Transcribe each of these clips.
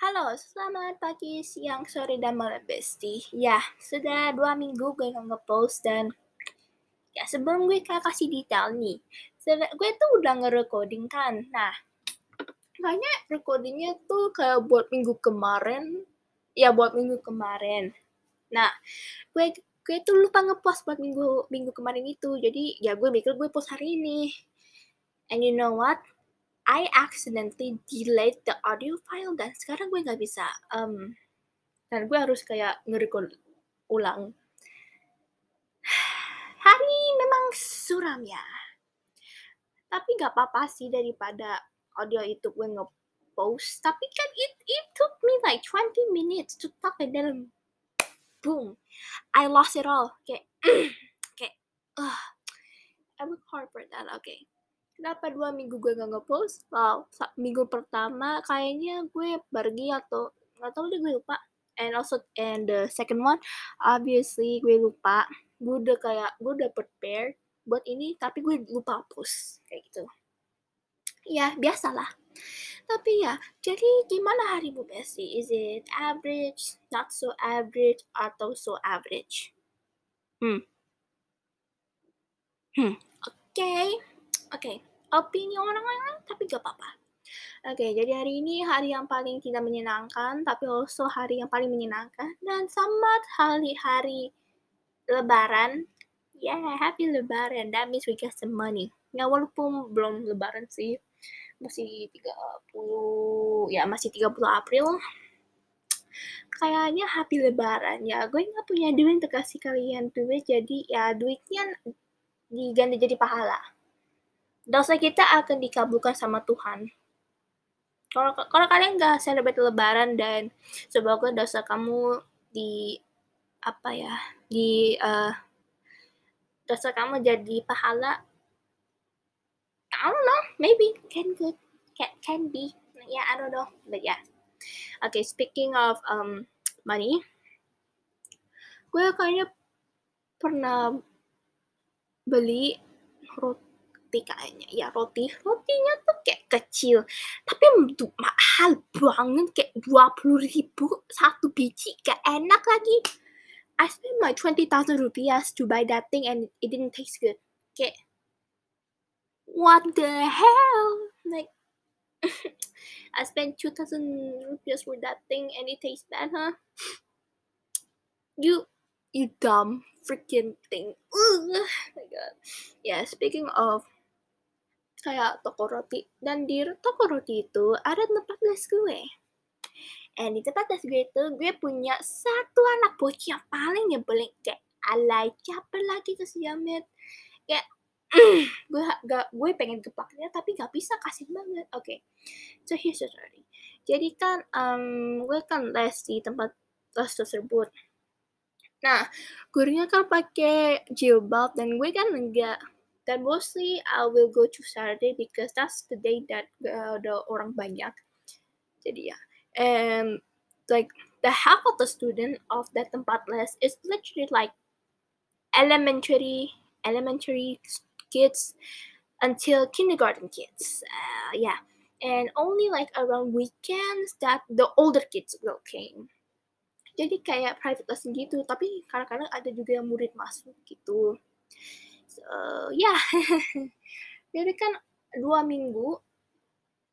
Halo, selamat pagi, siang, sore, dan malam Besti. Ya, sudah dua minggu gue nge-post dan ya sebelum gue kasih detail nih, gue tuh udah nge-recording kan. Nah, kayaknya recordingnya tuh kayak buat minggu kemarin, ya buat minggu kemarin. Nah, gue gue tuh lupa nge-post buat minggu minggu kemarin itu. Jadi ya gue mikir gue post hari ini. And you know what? I accidentally delete the audio file dan sekarang gue nggak bisa um, dan gue harus kayak nge-record ulang. Hari memang suram ya. Tapi nggak apa-apa sih daripada audio itu gue nge-post. Tapi kan it, it took me like 20 minutes to talk and then boom, I lost it all. Kayak, kayak, uh, I hard for that. Okay kenapa dua minggu gue gak ngepost? Wow minggu pertama kayaknya gue pergi atau nggak tahu deh gue lupa. And also and the second one obviously gue lupa. Gue udah kayak gue udah prepare buat ini tapi gue lupa post kayak gitu. Ya biasalah. Tapi ya jadi gimana harimu Bessie? Is it average not so average atau so average? Hmm. Hmm oke. Okay. oke. okay opini orang lain tapi gak apa-apa. Oke, jadi hari ini hari yang paling tidak menyenangkan, tapi also hari yang paling menyenangkan dan sama hari-hari Lebaran. Yeah, happy Lebaran. That means we get some money. Ya walaupun belum Lebaran sih, masih 30, ya masih 30 April. Kayaknya happy Lebaran ya. Gue nggak punya duit untuk kasih kalian duit, jadi ya duitnya diganti jadi pahala dosa kita akan dikabulkan sama Tuhan. Kalau kalau kalian nggak celebrate Lebaran dan semoga dosa kamu di apa ya di uh, dosa kamu jadi pahala. I don't know, maybe can good, can can be. Yeah, I don't know, but yeah. Okay, speaking of um money, gue kayaknya pernah beli roti roti kayaknya ya roti rotinya tuh kayak kecil tapi tuh mahal banget kayak dua puluh ribu satu biji gak enak lagi I spent my twenty thousand rupiah to buy that thing and it didn't taste good kayak what the hell like I spent two thousand rupiah for that thing and it tastes bad huh you you dumb freaking thing. Ugh. Oh my god. Yeah, speaking of kayak toko roti. Dan di toko roti itu ada tempat les gue and di tempat les gue itu gue punya satu anak bocil yang paling nyebelin. Kayak alay caper lagi ke si Jamet? Kayak gue gak gue pengen gepaknya tapi gak bisa kasih banget oke. Okay. so here's the story. Jadi kan um, gue kan les di tempat les tersebut. Nah gurunya kan pakai jilbab dan gue kan enggak then mostly I will go to Saturday because that's the day that uh, the orang banyak. Jadi ya, and like the half of the student of that tempat les is literally like elementary elementary kids until kindergarten kids. Uh, yeah, and only like around weekends that the older kids will came. Jadi kayak private lesson gitu, tapi kadang-kadang ada juga yang murid masuk gitu so ya yeah. jadi kan dua minggu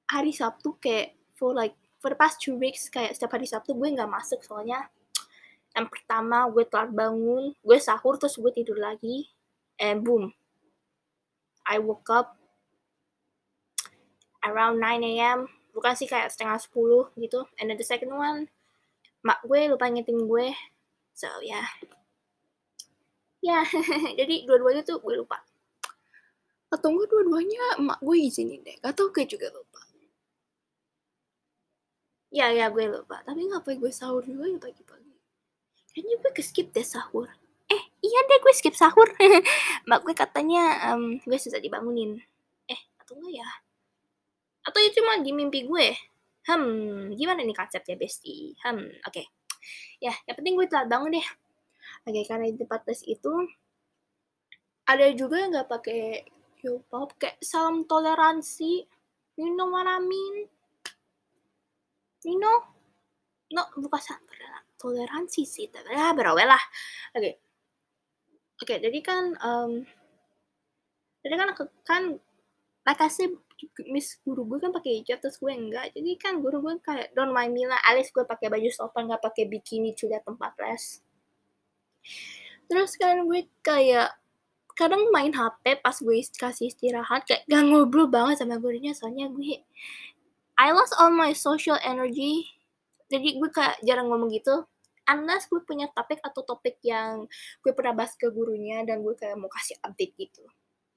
hari Sabtu kayak for like for the past two weeks kayak setiap hari Sabtu gue nggak masuk soalnya yang pertama gue telat bangun gue sahur terus gue tidur lagi and boom I woke up around 9 a.m. bukan sih kayak setengah 10 gitu and then the second one mak gue lupa ngitung gue so yeah ya jadi dua-duanya tuh gue lupa. Atau enggak dua-duanya emak gue izinin deh. Atau gue juga lupa. Ya ya gue lupa. Tapi ngapain gue sahur juga ya pagi-pagi? Kayaknya gue ke skip deh sahur. Eh iya deh gue skip sahur. Mak gue katanya um, gue susah dibangunin. Eh atau enggak ya? Atau ya cuma di mimpi gue? Hmm gimana nih konsepnya bestie hmm oke. Okay. ya yang penting gue telat bangun deh Oke, karena di tempat tes itu ada juga yang nggak pakai hip-hop kayak salam toleransi. You know what I mean? You know? no bukan toleransi sih tapi ya berawal lah oke oke jadi kan um, jadi kan kan said, miss guru gue kan pakai hijab terus gue enggak jadi kan guru gue kayak don't mind me lah alis gue pakai baju sopan nggak pakai bikini sudah tempat les terus kan gue kayak kadang main HP pas gue kasih istirahat kayak gak ngobrol banget sama gurunya soalnya gue I lost all my social energy. Jadi gue kayak jarang ngomong gitu unless gue punya topik atau topik yang gue pernah bahas ke gurunya dan gue kayak mau kasih update gitu.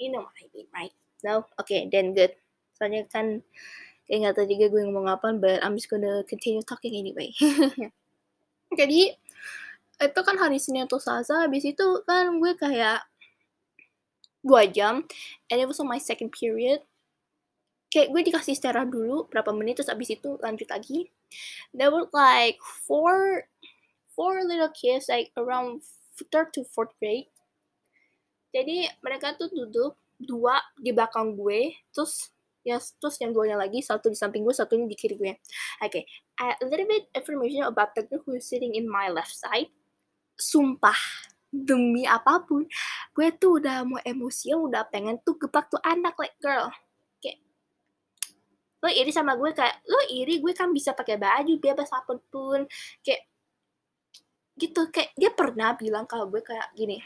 You know what I mean right? No? Okay then good. Soalnya kan kayak nggak tahu juga gue ngomong apa but I'm just gonna continue talking anyway. Jadi itu kan hari Senin atau Selasa habis itu kan gue kayak dua jam and it was on my second period. Kayak gue dikasih istirahat dulu berapa menit terus abis itu lanjut lagi. There were like four four little kids like around third to fourth grade. Jadi mereka tuh duduk dua di belakang gue terus ya terus yang duanya lagi satu di samping gue satunya di kiri gue. Oke okay. a little bit information about the girl who is sitting in my left side sumpah demi apa pun gue tuh udah mau emosi udah pengen tuh gepak tuh anak like girl kayak lo iri sama gue kayak lo iri gue kan bisa pakai baju bebas apa pun kayak gitu kayak dia pernah bilang kalau gue kayak gini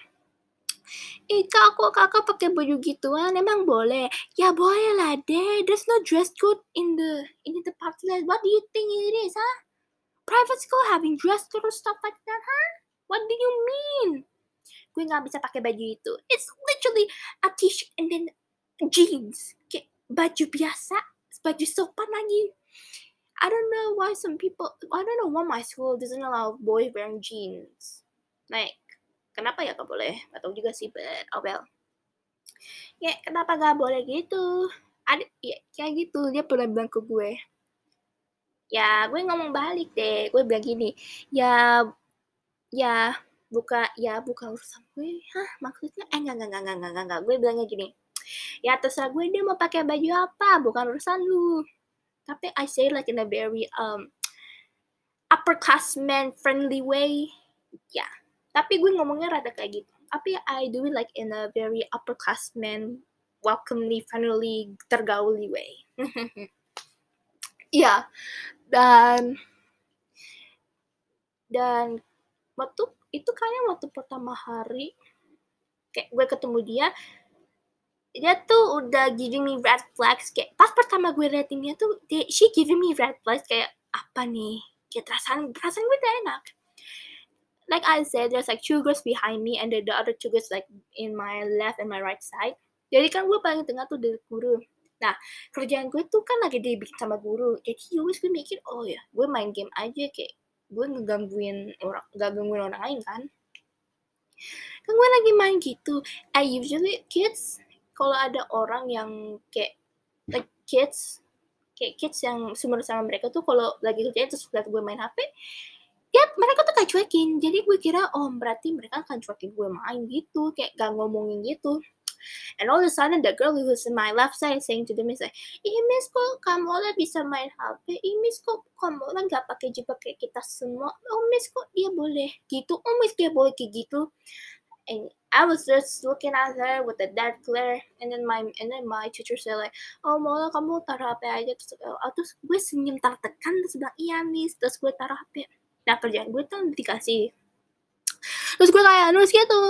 Eh kak kakak pakai baju gituan emang boleh? Ya boleh lah deh. There's no dress code in the in the party. What do you think it is, huh? Private school having dress code or stuff like that, huh? What do you mean? gue nggak bisa pakai baju itu. It's literally a t-shirt and then jeans. Kayak baju biasa baju sopan lagi. I don't know why some people I don't know why my school doesn't allow boys wearing jeans. Like kenapa ya gak boleh? Atau juga sih but oh well. Ya kenapa gak boleh gitu? Ada ya kayak gitu. Dia pernah bilang ke gue. Ya gue ngomong balik deh. Gue bilang gini ya ya buka ya buka urusan gue. Hah maksudnya? Eh enggak enggak enggak enggak enggak, enggak. gue bilangnya gini. Ya terserah gue dia mau pakai baju apa. Bukan urusan lu. Tapi I say like in a very um upper class man friendly way. Ya yeah. tapi gue ngomongnya rada kayak gitu. Tapi I do it like in a very upper class man welcomely friendly tergauli way. Ya dan dan waktu itu kayaknya waktu pertama hari kayak gue ketemu dia dia tuh udah giving me red flags kayak pas pertama gue liatin dia tuh dia, she giving me red flags kayak apa nih? Kayak perasaan perasaan gue udah enak. Like I said there's like two girls behind me and the, the other two girls like in my left and my right side. Jadi kan gue paling tengah tuh dari guru. Nah kerjaan gue tuh kan lagi dibikin sama guru. Jadi always gue mikir oh ya gue main game aja kayak gue ngegangguin orang gak gangguin orang lain kan? Kan gue lagi main gitu. I usually kids kalau ada orang yang kayak like kids kayak kids yang sumber sama mereka tuh kalau lagi kerja terus lihat gue main HP ya mereka tuh kayak cuekin. Jadi gue kira oh berarti mereka akan cuekin gue main gitu kayak gak ngomongin gitu And all of a sudden, the girl who was in my left side saying to the miss, like, eh miss kok kamu lah bisa main HP, eh miss kok kamu lah nggak pakai jubah kayak kita semua, oh miss kok dia boleh gitu, oh miss dia boleh kayak gitu. And I was just looking at her with a dead glare, and then my and then my teacher said like, oh malah kamu taruh HP aja. Terus, oh, terus gue senyum tertekan terus bilang iya miss, terus gue taruh HP. Nah kerjaan gue tuh dikasih. Terus gue kayak nulis gitu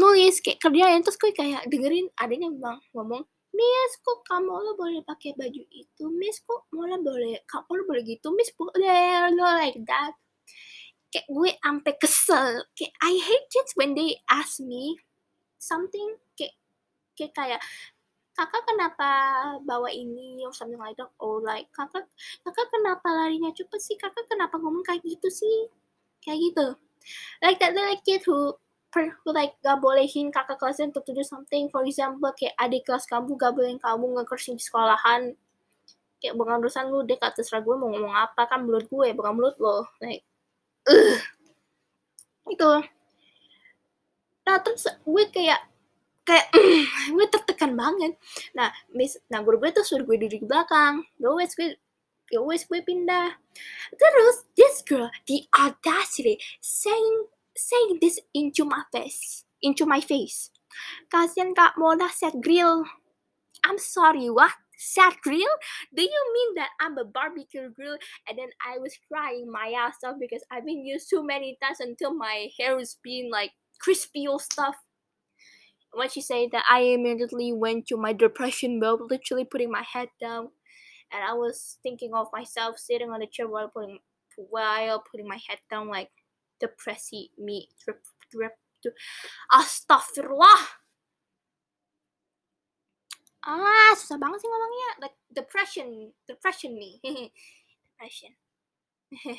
nulis kayak kerjain. Terus gue kayak dengerin adanya bang ngomong Miss kok kamu lo boleh pakai baju itu? Miss kok lo boleh kamu lo boleh gitu? Miss boleh lo like that. Kayak gue ampe kesel. Kayak I hate it when they ask me something. Kayak kayak kayak kakak kenapa bawa ini or something like that? Or like kakak kakak kenapa larinya cepet sih? Kakak kenapa ngomong kayak gitu sih? Kayak gitu. Like that like kid who per, like gak bolehin kakak kelasnya untuk to do something. For example kayak adik kelas kamu gak bolehin kamu ngekersin di sekolahan. Kayak bukan urusan lu deh kata terserah gue mau ngomong apa kan mulut gue bukan mulut lo. Like uh. itu nah terus gue kayak kayak gue tertekan banget. Nah miss nah guru gue tuh suruh gue duduk di belakang. Always gue wes gue pindah. Terus this girl the audacity saying saying this into my face into my face. Kasian kak Mona set grill. I'm sorry what? Set grill? Do you mean that I'm a barbecue grill and then I was crying my ass off because I've been used too many times until my hair is being like crispy or stuff? When she said that I immediately went to my depression mode, literally putting my head down, and I was thinking of myself sitting on the chair while putting while putting my head down, like depressy me, drip, drip, drip. Astagfirullah. Ah, susah banget sih ngomongnya. Like depression, depression me, depression.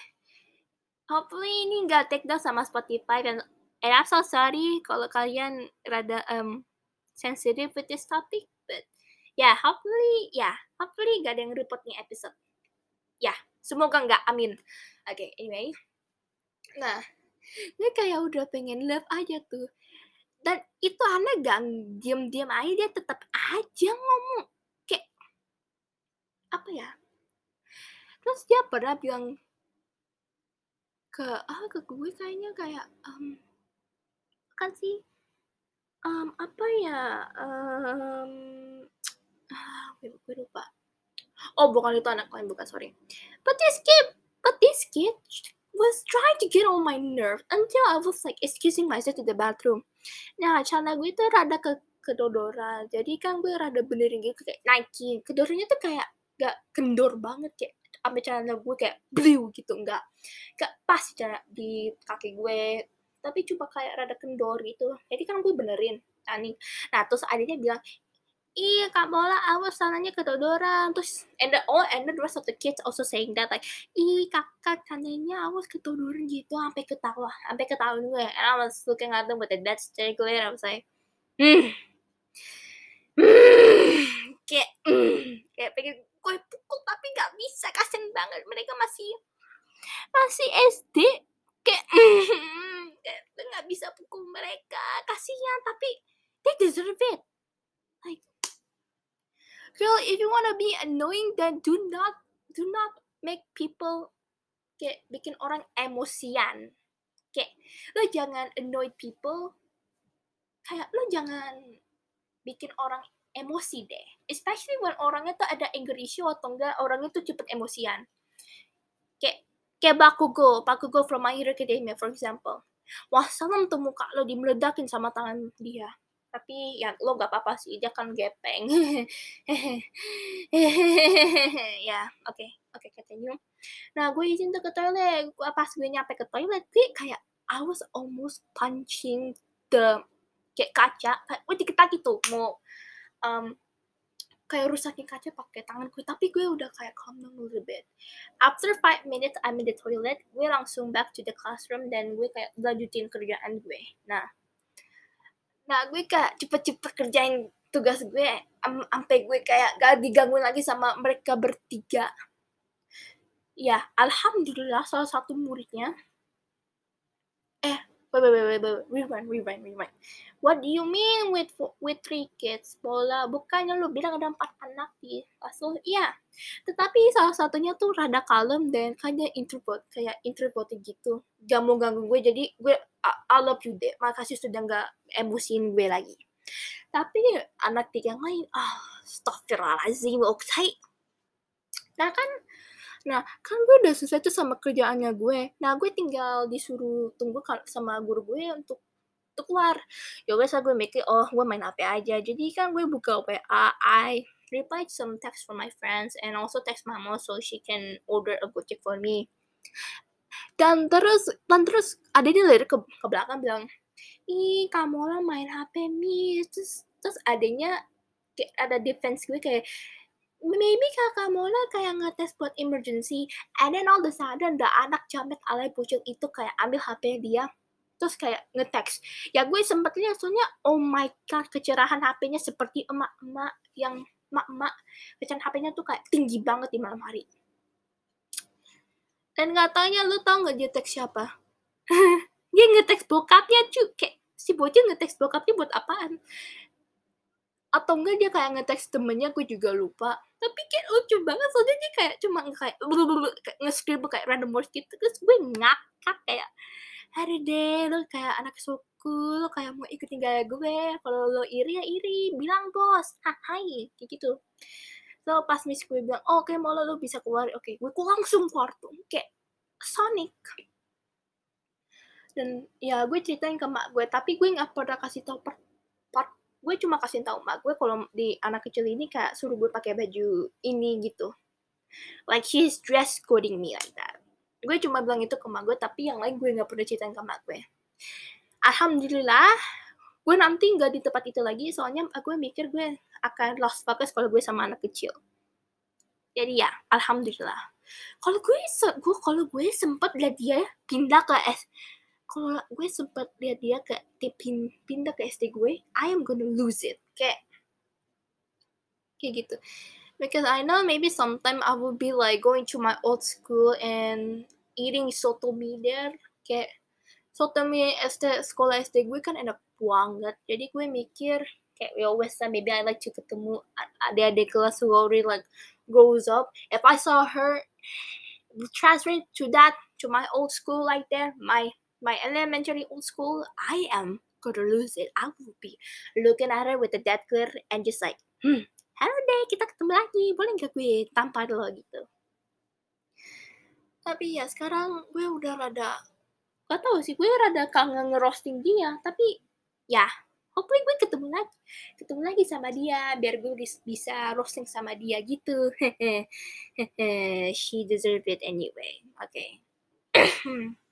Hopefully ini nggak take down sama Spotify dan And I'm so sorry kalau kalian rada um sensitive with this topic, but yeah, hopefully, yeah, hopefully gak ada yang report nih episode. Ya, yeah, semoga nggak, amin. Oke, okay, anyway. Nah, gue kayak udah pengen love aja tuh. Dan itu anak gak diam-diam aja, dia tetap aja ngomong. Kayak, apa ya? Terus dia pernah bilang ke, ah ke gue kayaknya kayak, um, kan sih um, apa ya um, gue, gue lupa oh bukan itu anak lain bukan sorry this kid this kid was trying to get on my nerve until I was like excusing myself to the bathroom. Nah, celana gue itu rada ke kedodoran. Jadi kan gue rada benerin gitu kayak naikin. Kedornya tuh kayak gak kendor banget kayak sampai celana gue kayak blue gitu enggak. Gak pas cara di kaki gue tapi cuma kayak rada kendor gitu jadi kan gue benerin Ani nah terus adiknya bilang iya kak Mola awas sananya kedodoran. Terus and the all and the rest of the kids also saying that like ih kakak kanannya awas kedodoran gitu sampai ketawa sampai ketawa gue. And I was looking at them with a dead stare glare. I was like hmm. Hmm kayak hmm, kayak pengen gue pukul tapi nggak bisa kasian banget. Mereka masih masih SD kayak kayak nggak bisa pukul mereka kasihan tapi they deserve it. Like girl if you wanna be annoying then do not do not make people kayak bikin orang emosian. Kayak lo jangan annoy people. Kayak lo jangan bikin orang emosi deh. Especially when orangnya tuh ada anger issue atau enggak orangnya tuh cepet emosian. Kayak kayak Bakugo Bakugo from My Hero Academia for example. Wah salam tuh muka lo dimeledakin sama tangan dia tapi ya lo gak apa-apa sih dia kan gepeng. Ya oke oke continue nah gue izin tuh ke toilet. Gue pas gue nyampe ke toilet gue kayak I was almost punching the kayak kaca kayak gue diketak gitu mau um, kayak rusakin kaca pakai tangan gue. Tapi gue udah kayak calm down a little bit. After five minutes I'm in the toilet gue langsung back to the classroom dan gue kayak lanjutin kerjaan gue. Nah nah gue kayak cepet-cepet kerjain tugas gue sampai gue kayak gak diganggu lagi sama mereka bertiga. Ya alhamdulillah salah satu muridnya eh wait wait wait wait, wait. rewind rewind rewind What do you mean with with three kids? Bola, bukannya lu bilang ada empat anak di kelas lu? Iya. Tetapi salah satunya tuh rada kalem dan kayak introvert, kayak introvert gitu. Gak mau ganggu gue, jadi gue I, love you deh. Makasih sudah gak emosiin gue lagi. Tapi anak tiga yang lain, ah, oh, astagfirullahaladzim, oke. Okay. Nah kan, nah kan gue udah selesai tuh sama kerjaannya gue. Nah gue tinggal disuruh tunggu sama guru gue untuk tuh keluar. Ya wes gue mikir oh gue main HP aja. Jadi kan gue buka WA I replied some text from my friends and also text mama so she can order a gojek for me. Dan terus dan terus ada di lirik ke, ke belakang bilang ih kamu lah main HP mi terus terus adanya kayak ada defense gue kayak maybe kakak Mona kayak ngetes buat emergency and then all the sudden the anak jamet alay bocil itu kayak ambil HP dia terus kayak nge-text. Ya gue sempet lihat soalnya oh my god kecerahan HP-nya seperti emak-emak yang emak-emak. Kecerahan HP-nya tuh kayak tinggi banget di malam hari. Dan nggak tanya lu tau nggak dia teks siapa? Dia nge-text bokapnya cuy kayak si bocil nge-text bokapnya buat apaan atau enggak dia kayak nge-text temennya gue juga lupa. Tapi kayak lucu banget soalnya dia kayak cuma kayak nge-scribble kayak random words gitu terus gue ngakak kayak hari deh lo kayak anak suku lo kayak mau ikutin gaya gue kalau lo iri ya iri bilang bos hai kayak gitu. So pas miss gue bilang oh, oke okay, mau lo, lo bisa keluar. Oke okay, gue langsung keluar tuh kayak Sonic. Dan ya gue ceritain ke mak gue tapi gue nggak pernah kasih tau per gue cuma kasih tahu mak gue kalau di anak kecil ini kayak suruh gue pakai baju ini gitu. Like she's dress coding me like that. Gue cuma bilang itu ke mak gue tapi yang lain gue nggak pernah ceritain ke mak gue. Alhamdulillah gue nanti nggak di tempat itu lagi soalnya gue mikir gue akan lost focus kalau gue sama anak kecil. Jadi ya alhamdulillah. Kalau gue gue kalau gue sempet lihat dia pindah ke S kalau gue sempet lihat dia ke pin, pindah ke SD gue I am gonna lose it. Kayak kayak gitu. Because I know maybe sometime I will be like going to my old school and eating soto mie there kayak soto mie SD sekolah SD gue kan enak banget. Jadi gue mikir kayak we always say maybe I like to ketemu adik-adik kelas who already like grows up. If I saw her transfer to that to my old school like there my my elementary old school, I am gonna lose it. I will be looking at her with a dead glare and just like, hmm, hello deh, kita ketemu lagi. Boleh gak gue tampar lo gitu? Tapi ya sekarang gue udah rada, gak tau sih, gue rada kangen ngerosting dia. Tapi ya, hopefully gue ketemu lagi. Ketemu lagi sama dia, biar gue bisa roasting sama dia gitu. She deserve it anyway. Oke. Okay.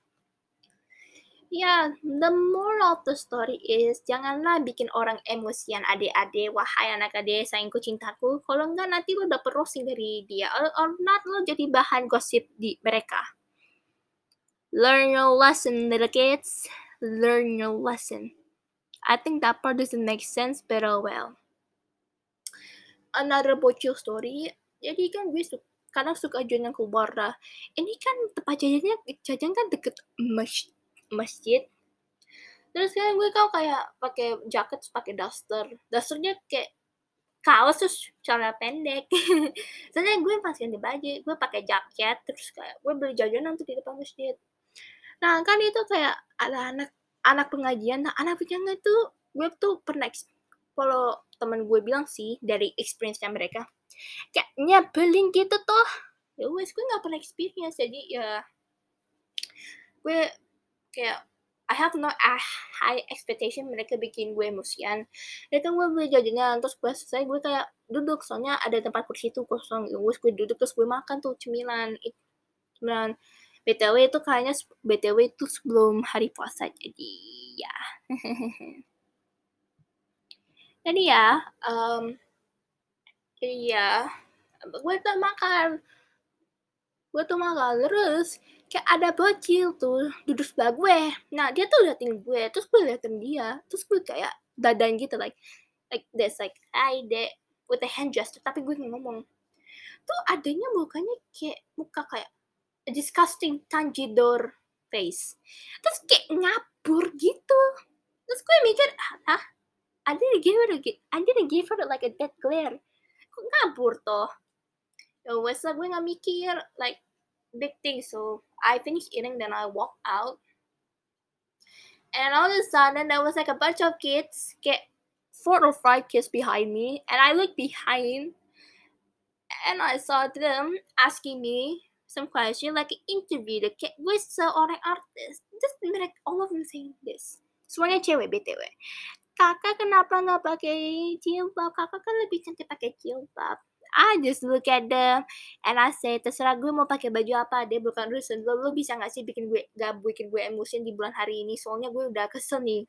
Ya, the moral of the story is janganlah bikin orang emosian adik-adik, wahai anak adik sayangku cintaku. Kalau enggak nanti lo dapet roasting dari dia, or, or not lo jadi bahan gosip di mereka. Learn your lesson, little kids. Learn your lesson. I think that part doesn't make sense, but oh well. Another bocil story. Jadi kan gue suka kadang suka jajan keluar dah. Ini kan tempat jajannya jajan kan deket masjid masjid. Terus kan gue kau kayak pakai jaket pakai daster dasternya kayak kaos terus celana pendek. Soalnya gue pas ganti baju gue pakai jaket terus kayak gue beli jajanan tuh di depan masjid. Nah kan itu kayak ada anak anak pengajian. Nah anak pengajian itu gue tuh pernah kalau temen gue bilang sih dari experience-nya mereka kayak nyebelin gitu tuh ya wes gue nggak pernah experience. Jadi ya gue kayak I have no high expectation mereka bikin gue emosian. Mereka gue beli jajannya terus gue selesai gue kayak duduk soalnya ada tempat kursi itu kosong. Ya gue duduk terus gue makan tuh cemilan. Cemilan BTW itu kayaknya BTW itu sebelum hari puasa jadi ya. jadi ya, um, jadi ya, gue tuh makan, gue tuh makan terus kayak ada bocil tuh duduk sebelah gue. Nah dia tuh liatin gue terus gue liatin dia. Terus gue kayak dadan gitu like like this like hi dek. With a hand gesture tapi gue ngomong. Tuh adanya mukanya kayak muka kayak disgusting tanjidor face. Terus kayak ngabur gitu. Terus gue mikir ah I didn't give her a, I didn't give her like a dead glare. Kok ngabur toh? Ya wes gue nggak mikir like big thing. So I finished eating, then I walked out. And all of a sudden, there was like a bunch of kids, get four or five kids behind me, and I looked behind, and I saw them asking me some question, like an interview. The kid with seorang artis. Just like all of them saying this. Semuanya cewek btw. Kakak kenapa nggak pakai jilbab? Kakak kan lebih cantik pakai jilbab. I just look at them and I say terserah gue mau pakai baju apa. Dia bukan urusan lo lo bisa gak sih bikin gue gak bikin gue emosi di bulan hari ini? Soalnya gue udah kesel nih.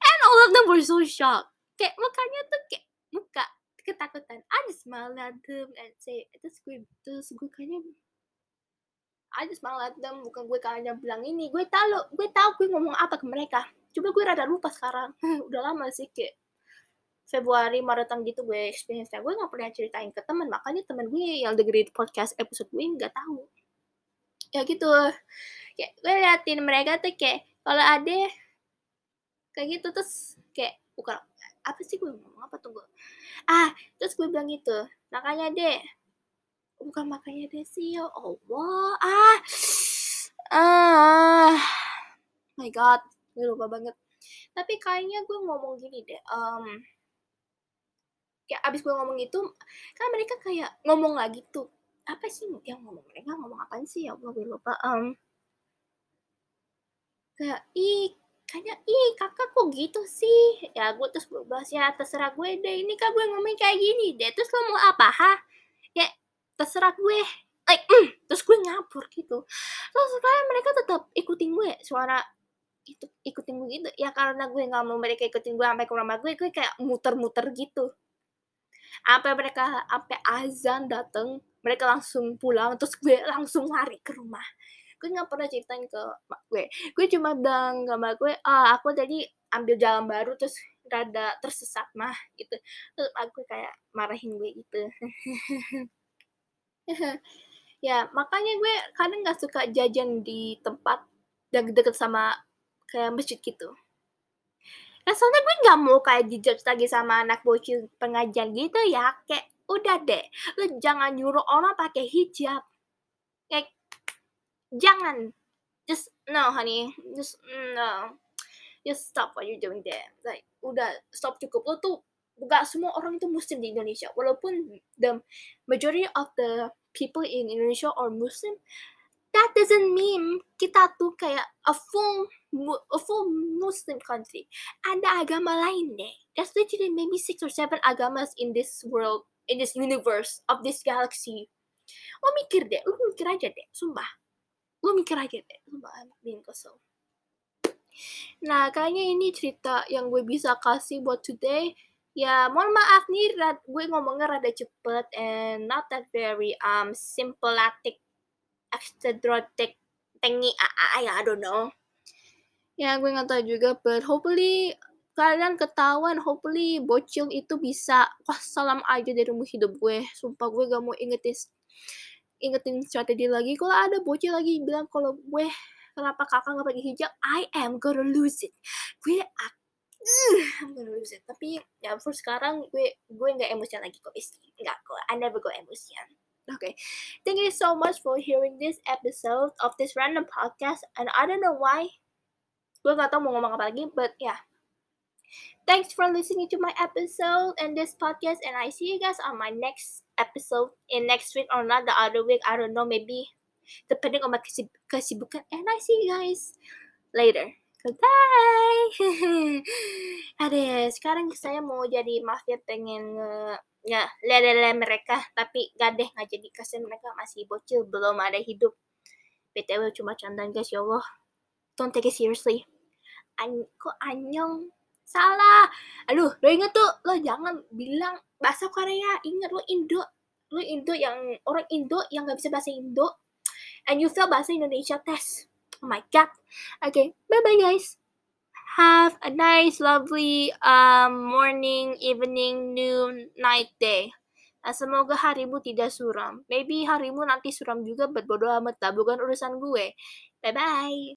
And all of them were so shocked. Kayak mukanya tuh kayak muka ketakutan. I just smile at them and say terus gue terus gue kayaknya I just smile at them. Bukan gue kayaknya bilang ini. Gue tahu gue tahu gue ngomong apa ke mereka. Coba gue rada lupa sekarang. Udah lama sih kayak Februari Maretan gitu gue experience gue gak pernah ceritain ke temen makanya temen gue yang dengerin podcast episode gue nggak tahu. Ya gitu. Kayak gue liatin mereka tuh kayak kalau ada kayak gitu terus kayak bukan apa sih gue ngomong apa tunggu ah terus gue bilang gitu makanya deh. Bukan makanya deh sih ya Allah. Ah ah. My god gue lupa banget. Tapi kayaknya gue ngomong gini deh um, kayak abis gue ngomong itu kan mereka kayak ngomong lagi tuh apa sih yang ngomong? Mereka ngomong apa sih? Ya gue lupa um, kayak ih kayaknya ih kakak kok gitu sih? Ya gue terus gue bahas ya terserah gue deh ini kan gue ngomong kayak gini deh terus lo mau apa ha? Ya terserah gue. Like mm, terus gue ngapur gitu. Terus kayak mereka tetap ikutin gue suara itu ikutin gue gitu. Ya karena gue nggak mau mereka ikutin gue sampai ke rumah gue gue kayak muter-muter gitu sampai mereka sampai azan dateng mereka langsung pulang terus gue langsung lari ke rumah. Gue nggak pernah ceritain ke mak gue. Gue cuma bilang ke mak gue ah aku tadi ambil jalan baru terus rada tersesat mah gitu. Terus aku kayak marahin gue gitu. Ya makanya gue kadang nggak suka jajan di tempat yang deket sama kayak masjid gitu soalnya gue nggak mau kayak dijudge lagi sama anak bocil pengajian gitu ya. Kayak, udah deh, lu jangan nyuruh orang pakai hijab. Kayak, jangan. Just, no honey. Just, no. Just stop what you're doing there. Like, udah, stop cukup. Lu tuh, gak semua orang itu muslim di Indonesia. Walaupun the majority of the people in Indonesia are Muslim, that doesn't mean kita tuh kayak a full a full Muslim country. Ada agama lain deh. There's literally maybe six or seven agamas in this world, in this universe of this galaxy. Lo mikir deh, lo mikir aja deh, sumpah. Lo mikir aja deh, sumpah. I'm kesel. Nah, kayaknya ini cerita yang gue bisa kasih buat today. Ya, mohon maaf nih, gue ngomongnya rada cepet and not that very um symptomatic extradrotic thingy I, I don't know. Ya gue nggak tahu juga but hopefully kalian ketahuan hopefully bocil itu bisa wah salam aja dari rumah hidup gue. Sumpah gue gak mau ingetin ingetin strategi lagi. Kalau ada bocil lagi bilang kalau gue kenapa kakak nggak pakai hijab? I am gonna lose it. Gue uh, I'm gonna lose it. Tapi ya for sekarang gue gue nggak emosian lagi kok istri nggak kok. I never go emosian Okay. Thank you so much for hearing this episode of this random podcast. And I don't know why. Gue gak tau mau ngomong apa lagi, but yeah. Thanks for listening to my episode and this podcast. And I see you guys on my next episode in next week or not the other week. I don't know, maybe depending on my kesib kesibukan. And I see you guys later. Goodbye. Ada sekarang saya mau jadi mafia pengen uh, ya lele mereka tapi gak deh nggak jadi. Kasihan mereka masih bocil belum ada hidup. Btw cuma candaan guys. Ya Allah. Don't take it seriously. An kok anyong? Salah. Aduh lo inget tuh? Lo jangan bilang bahasa Korea. Inget lo Indo. Lo Indo yang orang Indo yang gak bisa bahasa Indo. And you fail bahasa Indonesia test. Oh my god. Okay bye bye guys have a nice, lovely um, morning, evening, noon, night, day. Nah, semoga harimu tidak suram. Maybe harimu nanti suram juga, but bodo amat lah, bukan urusan gue. Bye-bye.